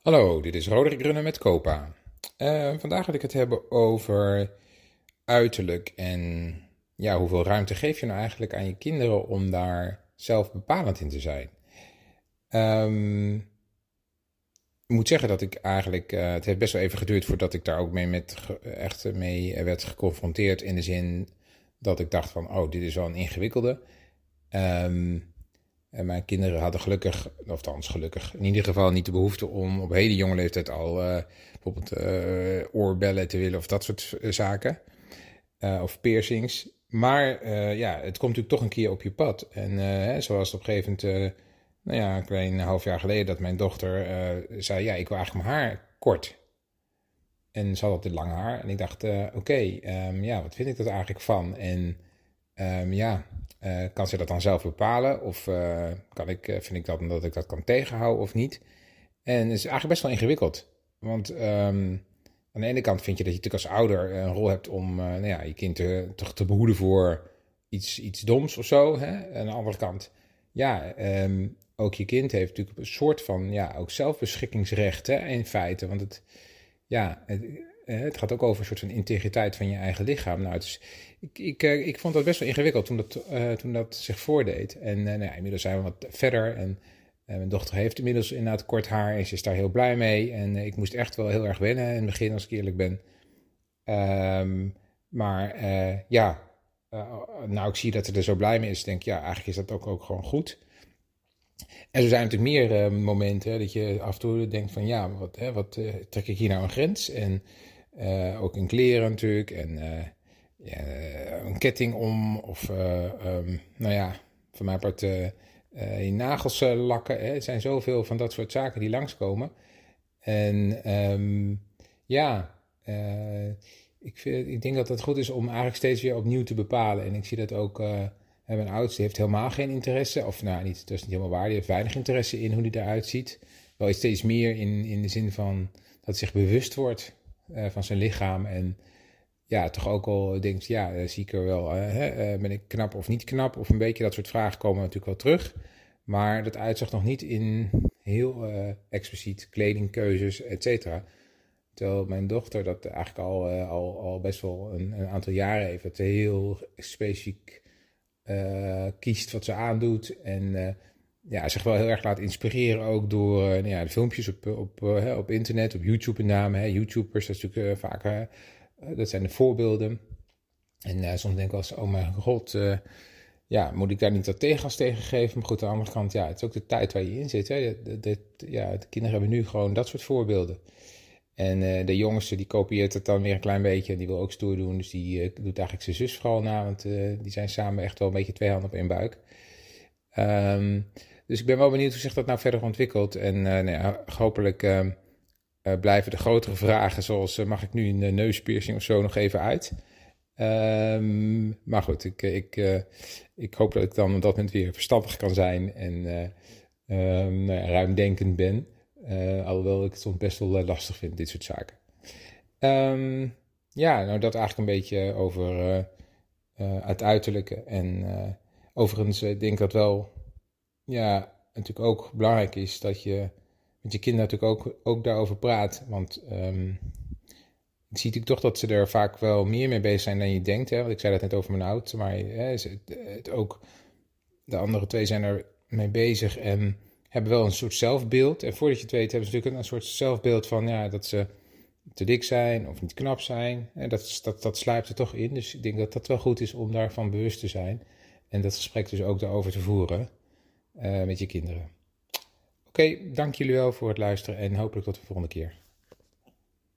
Hallo, dit is Roderick Runnen met Copa. Uh, vandaag wil ik het hebben over uiterlijk en ja, hoeveel ruimte geef je nou eigenlijk aan je kinderen om daar zelf bepalend in te zijn. Um, ik moet zeggen dat ik eigenlijk, uh, het heeft best wel even geduurd voordat ik daar ook mee met, echt mee werd geconfronteerd in de zin dat ik dacht van, oh, dit is wel een ingewikkelde. Um, en mijn kinderen hadden gelukkig, of althans gelukkig, in ieder geval niet de behoefte om op hele jonge leeftijd al uh, bijvoorbeeld uh, oorbellen te willen of dat soort eh, zaken. Of piercings. Maar ja, het komt natuurlijk toch een keer op je pad. En hè, zoals op een gegeven moment, nou ja, een half jaar geleden, dat mijn dochter zei: Ja, ik wil eigenlijk mijn haar kort. En ze had altijd lang haar. En ik dacht: Oké, um, ja, wat vind ik dat eigenlijk van? En um, ja, uh, kan ze dat dan zelf bepalen? Of uh, kan ik, uh, vind ik dat omdat ik dat kan tegenhouden of niet? En het is eigenlijk best wel ingewikkeld. Want um, aan de ene kant vind je dat je natuurlijk als ouder een rol hebt om nou ja, je kind te, te, behoeden voor iets, iets doms of zo. Hè? Aan de andere kant, ja, um, ook je kind heeft natuurlijk een soort van ja, ook zelfbeschikkingsrecht hè, in feite. Want het, ja, het, het gaat ook over een soort van integriteit van je eigen lichaam. Nou, dus ik, ik, eh, ik vond dat best wel ingewikkeld toen dat, uh, toen dat zich voordeed. En uh, nou ja, inmiddels zijn we wat verder. En mijn dochter heeft inmiddels inderdaad kort haar en ze is daar heel blij mee. En ik moest echt wel heel erg wennen in het begin, als ik eerlijk ben. Um, maar ja, nou ik zie dat ze er zo blij mee is, denk ik, ja, eigenlijk is dat ook, ook gewoon goed. En er zijn natuurlijk meer momenten dat je af en toe denkt van, ja, wat, hè, wat trek ik hier nou een grens? En ook in kleren natuurlijk. En ja, een ketting om of um, nou ja, van mijn part je nagels lakken. Hè. Er zijn zoveel van dat soort zaken die langskomen. En um, ja, ik, vind, ik denk dat het goed is om eigenlijk steeds weer opnieuw te bepalen. En ik zie dat ook, uh, mijn oudste heeft helemaal geen interesse. Of nou, niet, dat is niet helemaal waar. Die heeft weinig interesse in hoe die eruit ziet. Wel steeds meer in, in de zin van dat zich bewust wordt van zijn lichaam en ja, toch ook al denkt, ja, eh, zie ik er wel, eh, hè, eh, ben ik knap of niet knap? Of een beetje dat soort vragen komen natuurlijk wel terug. Maar dat uitzicht nog niet in heel expliciet kledingkeuzes, et cetera. Terwijl mijn dochter dat eigenlijk al, al, al best wel een, aantal jaren heeft. Heel specifiek kiest wat ze aandoet. En ja, zich wel heel erg laat inspireren ook door nou ja, de filmpjes op, op, op internet, op YouTube met name. Hè. YouTubers, dat is natuurlijk vaak eh, dat zijn de voorbeelden. En soms denk ik wel eens, oh mijn god, ja, moet ik daar niet wat tegengas tegen geven? Maar goed, aan de andere kant, ja, het is ook de tijd waar je in zit. Hè? De, ja, de kinderen hebben nu gewoon dat soort voorbeelden. En de jongste die kopieert het dan weer een klein beetje en die wil ook stoer doen. Dus die doet eigenlijk zijn zus vooral na, want die zijn samen echt wel een beetje twee handen op één buik. Um, dus ik ben wel benieuwd hoe zich dat nou verder ontwikkelt. En nou ja, hopelijk ehm, uh, blijven de grotere vragen, zoals uh, mag ik nu een neuspiercing of zo nog even uit. Um, maar goed, ik, ik, ik hoop dat ik dan op dat moment weer verstandig kan zijn en um, nou ja, ruimdenkend ben. alhoewel ik het soms best wel lastig vind, dit soort zaken. Ja, nou dat eigenlijk een beetje over het uiterlijke. En overigens denk ik dat wel, ja, natuurlijk ook belangrijk is dat je met je kinderen natuurlijk ook, ook daarover praat. Want um, ik zie natuurlijk toch dat ze er vaak wel meer mee bezig zijn dan je denkt. Hè? Want ik zei dat net over mijn oud, maar hè, het, het ook, de andere twee zijn er mee bezig en hebben wel een soort zelfbeeld. En voordat je het weet hebben ze natuurlijk een soort zelfbeeld van ja, dat ze te dik zijn of niet knap zijn. En dat, dat, dat sluipt er toch in. Dus ik denk dat dat wel goed is om daarvan bewust te zijn. En dat gesprek dus ook daarover te voeren met je kinderen. Oké, dank jullie wel voor het luisteren en hopelijk tot de volgende keer.